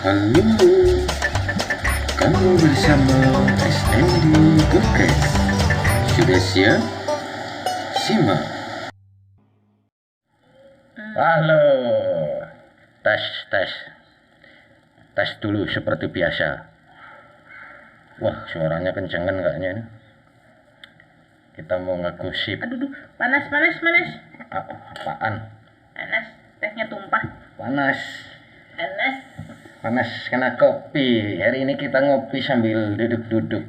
Halo, kamu bersama SMD Podcast. Sudah siap? Simak. Halo, tes tes, tes dulu seperti biasa. Wah, suaranya kencengan kayaknya ini. Kita mau ngegosip Aduh, duh, panas, panas, panas. A- apaan? Panas, tehnya tumpah. Panas. Panas. Panas kena kopi. Hari ini kita ngopi sambil duduk-duduk.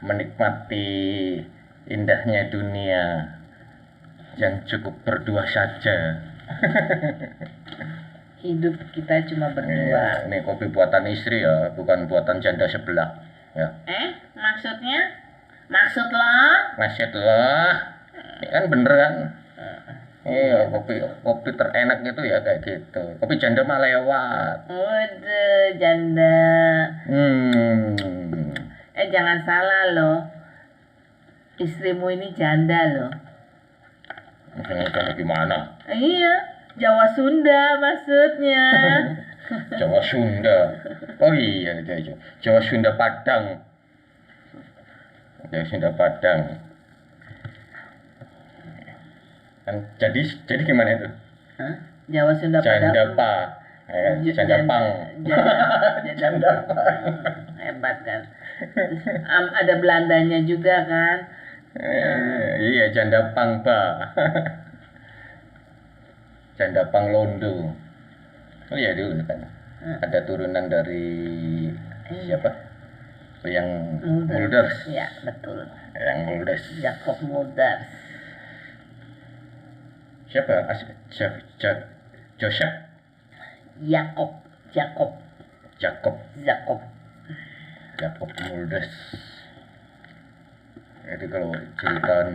Menikmati indahnya dunia yang cukup berdua saja. Hidup kita cuma berdua. ini kopi buatan istri ya, bukan buatan janda sebelah. Ya, Eh, maksudnya? Maksud lo? nasihat lah. Ini kan bener kan? Iya, kopi kopi terenak gitu ya kayak gitu. Kopi janda mah lewat. Waduh, janda. Hmm. Eh, jangan salah loh. Istrimu ini janda loh. Maksudnya kayak gimana? Iya, Jawa Sunda maksudnya. Jawa Sunda. Oh iya, iya, iya. Jawa Sunda Padang. Jawa Sunda Padang. Kan jadi jadi gimana itu? Hah? Jawa Sunda Janda pa. Eh, J- janda pang. Janda, janda pang. hebat kan. Am, ada Belandanya juga kan. Eh, iya, janda pang pa. janda pang Londo. Oh iya dulu kan. Ada turunan dari siapa? Yang Mulders. Ya, betul. Yang Mulders. Jacob Mulders. Siapa? Jeff, Joseph Jacob, Jacob, Jacob Jacob. Jacob Mulders. Jadi kalau ceritaan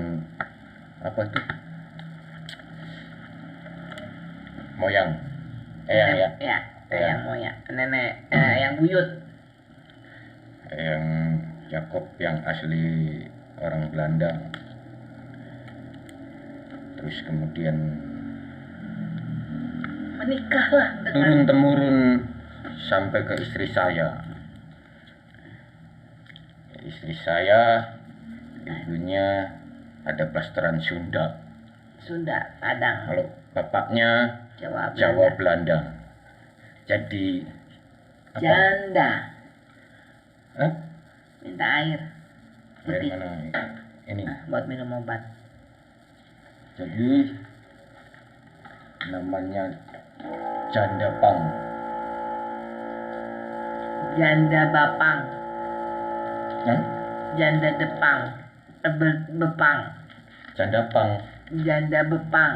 apa itu? Moyang. Eyang ya Ya, yang mau ya. Nenek, eh, yang buyut. yang Jacob yang asli orang Belanda terus kemudian Menikahlah turun temurun sampai ke istri saya. Istri saya ibunya ada plasteran Sunda. Sunda, Padang, kalau bapaknya Jawa, Jawa Belanda. Belanda jadi apa? Janda, Hah? minta air putih. mana? Ini. Buat minum obat. Jadi namanya janda pang. Janda Bapang, Hah? janda Depang, eh, be- Bepang, janda pang. Janda Bepang.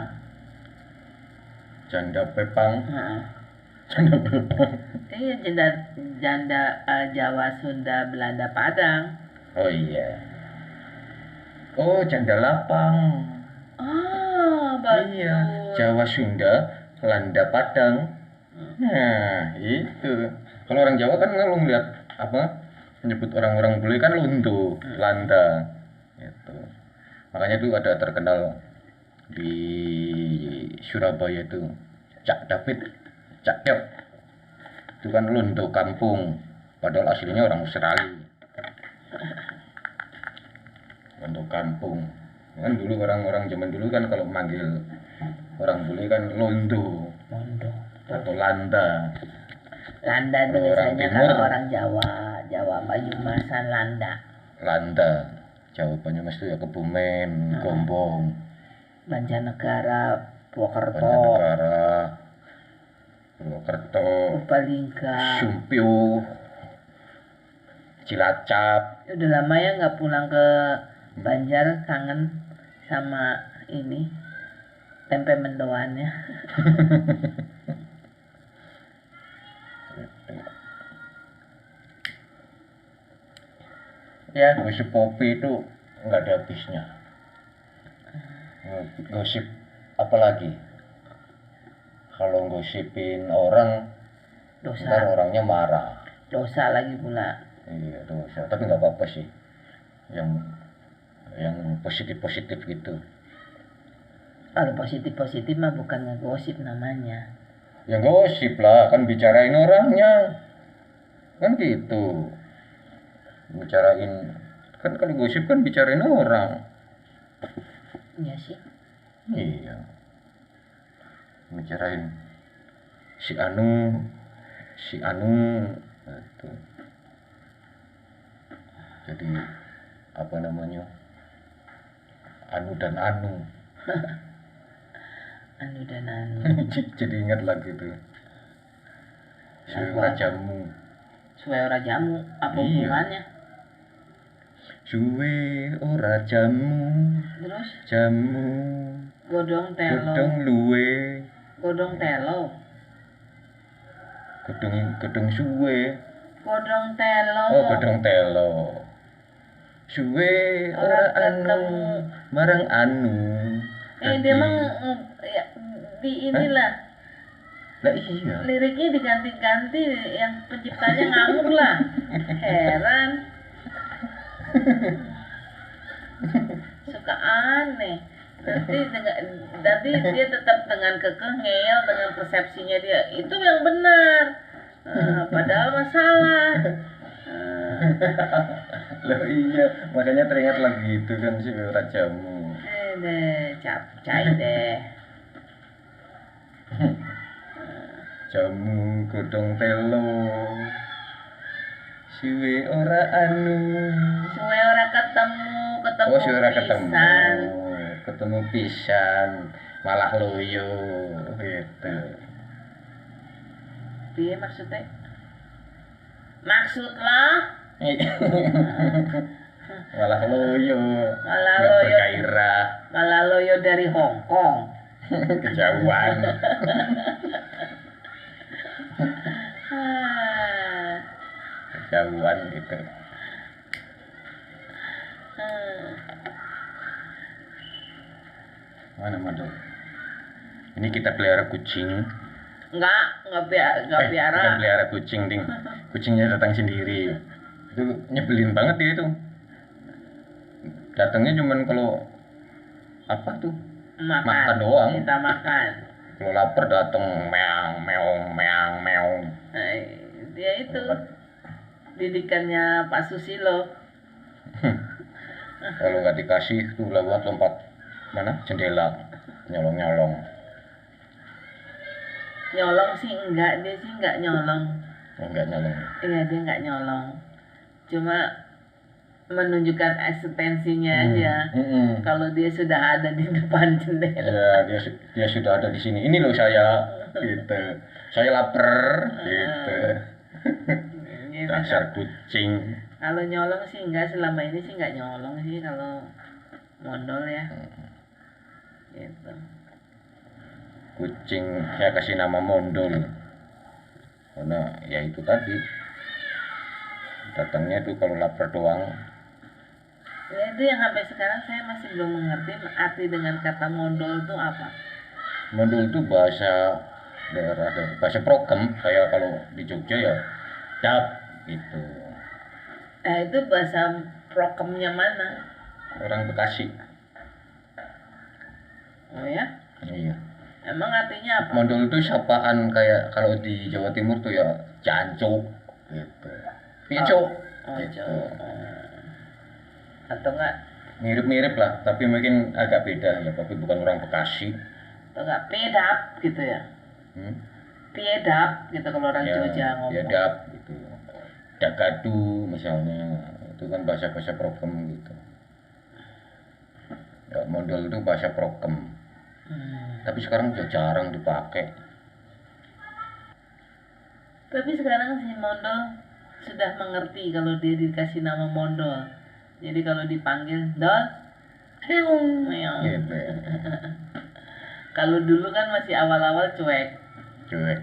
janda pepang. Heeh. janda pepang. Iya janda janda eh, Jawa Sunda Belanda Padang. oh iya. Oh janda lapang Oh bagus. Iya, Jawa Sunda, Landa Padang. Nah, itu. Kalau orang Jawa kan kalau ngeliat apa menyebut orang-orang bule kan luntu, landa. Itu. Makanya itu ada terkenal di Surabaya itu Cak David, Cak Dev. Itu kan luntu kampung, padahal aslinya orang Australia. Luntu kampung. Kan dulu orang-orang zaman dulu kan kalau manggil orang bule kan londo Mondo. atau landa. Landa orang biasanya kalau orang Jawa, Jawa Banyumasan Landa. Landa. Jawabannya mesti ya Kebumen, Gombong, Banjarnegara, Purwokerto, Banjarnegara, Purwokerto, Purbalingga. Sumpiu, Cilacap. Udah lama ya nggak pulang ke Banjar, kangen sama ini tempe mendoannya. Ya, gosip kopi itu nggak ada habisnya. Gosip apa lagi? Kalau gosipin orang, Dosa, ntar orangnya marah. dosa lagi pula. Iya dosa, tapi nggak apa-apa sih. Yang yang positif-positif gitu. Kalau positif-positif mah bukan ngegosip namanya. ya gosip lah kan bicarain orangnya kan gitu bicarain kan kalau gosip kan bicarain orang Iya sih. iya bicarain si Anu si Anu gitu. jadi apa namanya Anu dan Anu Anu dan anu. jadi ingat lagi tuh suwe rajamu Suwe ora jamu. Apa Iya. hubungannya? suwe ora jamu Terus jamu godong telo. godong luwe Godong telo. godong godong suwe Godong telo. oh godong telo suwe ora Ora anu ketemu. Marang anu Eh dia mah nge- ya, di inilah lah iya liriknya diganti-ganti yang penciptanya ngamuk lah. Heran. Suka aneh. Nanti dengan nanti dia tetap dengan kekeh ngeyel dengan persepsinya dia itu yang benar. Eh, padahal masalah. Lah iya makanya teringat lagi itu kan si rajamu Eh deh, capcay deh. jamu godong telo siwe ora anu Suwe ora ketemu, ketemu oh si ora ketemu pisan. ketemu pisan malah loyo gitu Piye maksudnya? Maksud lah malah loyo. Malah nggak loyo. bergairah. Malah loyo dari Hong Kong. kejauhan. Kejauhan gitu. Mana mana ini kita pelihara kucing. Enggak, enggak biar, enggak Eh, biara. pelihara kucing ding. Kucingnya datang sendiri itu nyebelin banget dia itu datangnya cuman kalau apa tuh Makan. makan doang. Kita makan. kalau lapar datang meong meong meong meong Nah, dia itu didikannya Pak Susilo. kalau nggak dikasih tuh lewat lompat mana jendela nyolong nyolong Nyolong sih enggak, dia sih enggak nyolong. enggak nyolong Iya, dia enggak nyolong. Cuma menunjukkan eksistensinya aja. Mm-mm. Kalau dia sudah ada di depan jendela. ya dia dia sudah ada di sini ini loh saya gitu saya lapar gitu Gitu. dasar kucing Kalau nyolong sih enggak selama ini sih enggak nyolong sih kalau mondol ya. Gitu. kucing saya kasih nama mondol karena ya itu tadi datangnya tuh kalau lapar doang Ya itu yang sampai sekarang saya masih belum mengerti arti dengan kata mondol itu apa. mondol itu bahasa daerah bahasa prokem saya kalau di Jogja ya dap gitu Nah itu bahasa prokemnya mana? orang Bekasi Oh ya? iya Emang artinya apa? mondol itu sapaan kayak kalau di Jawa Timur tuh ya jancuk gitu pincuk Oh, gitu. Jo- oh. Atau enggak mirip-mirip lah tapi mungkin agak beda ya tapi bukan orang Bekasi atau enggak pedap gitu ya. hmm? Pedap gitu kalau orang Jogja ngomong. ya dap gitu dagadu misalnya itu kan bahasa bahasa prokem gitu ya mondol itu bahasa prokem Hmm. tapi sekarang udah jarang dipakai Tapi sekarang si Mondol sudah mengerti kalau dia dikasih nama Mondol. Jadi kalau dipanggil Dol, meong. gitu Kalau dulu kan masih awal-awal cuek. cuek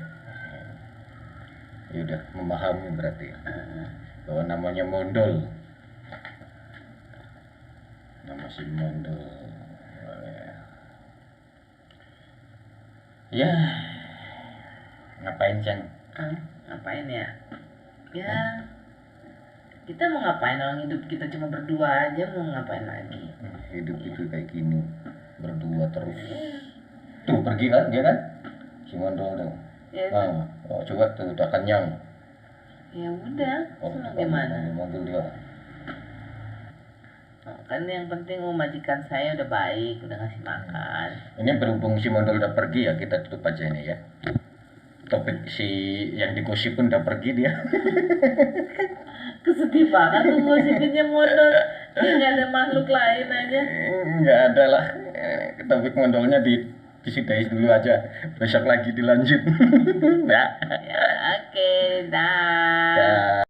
ya udah memahami berarti bahwa namanya mondol nama si mondol ya ngapain Cang? Hah? Ngapain ya? Ya, kita mau ngapain? Orang hidup kita cuma berdua aja mau ngapain lagi? hidup itu kayak gini berdua terus. Tuh pergi kan dia kan? Si mondol tuh ya, Ah, oh, coba tuh udah kenyang. ya udah Oh, udah gimana? Mobil dia. Nah, kan yang penting oh, majikan saya udah baik udah ngasih makan. Ini berhubung si modal udah pergi ya kita tutup aja ini ya. Topik si yang digosip pun udah pergi dia. kesedih banget tuh gosipinnya modal kayak nggak ada makhluk lain aja Enggak ada lah. Eh, Topik modalnya di disudahi dulu aja. Besok lagi dilanjut. ya. ya oke dah Ya.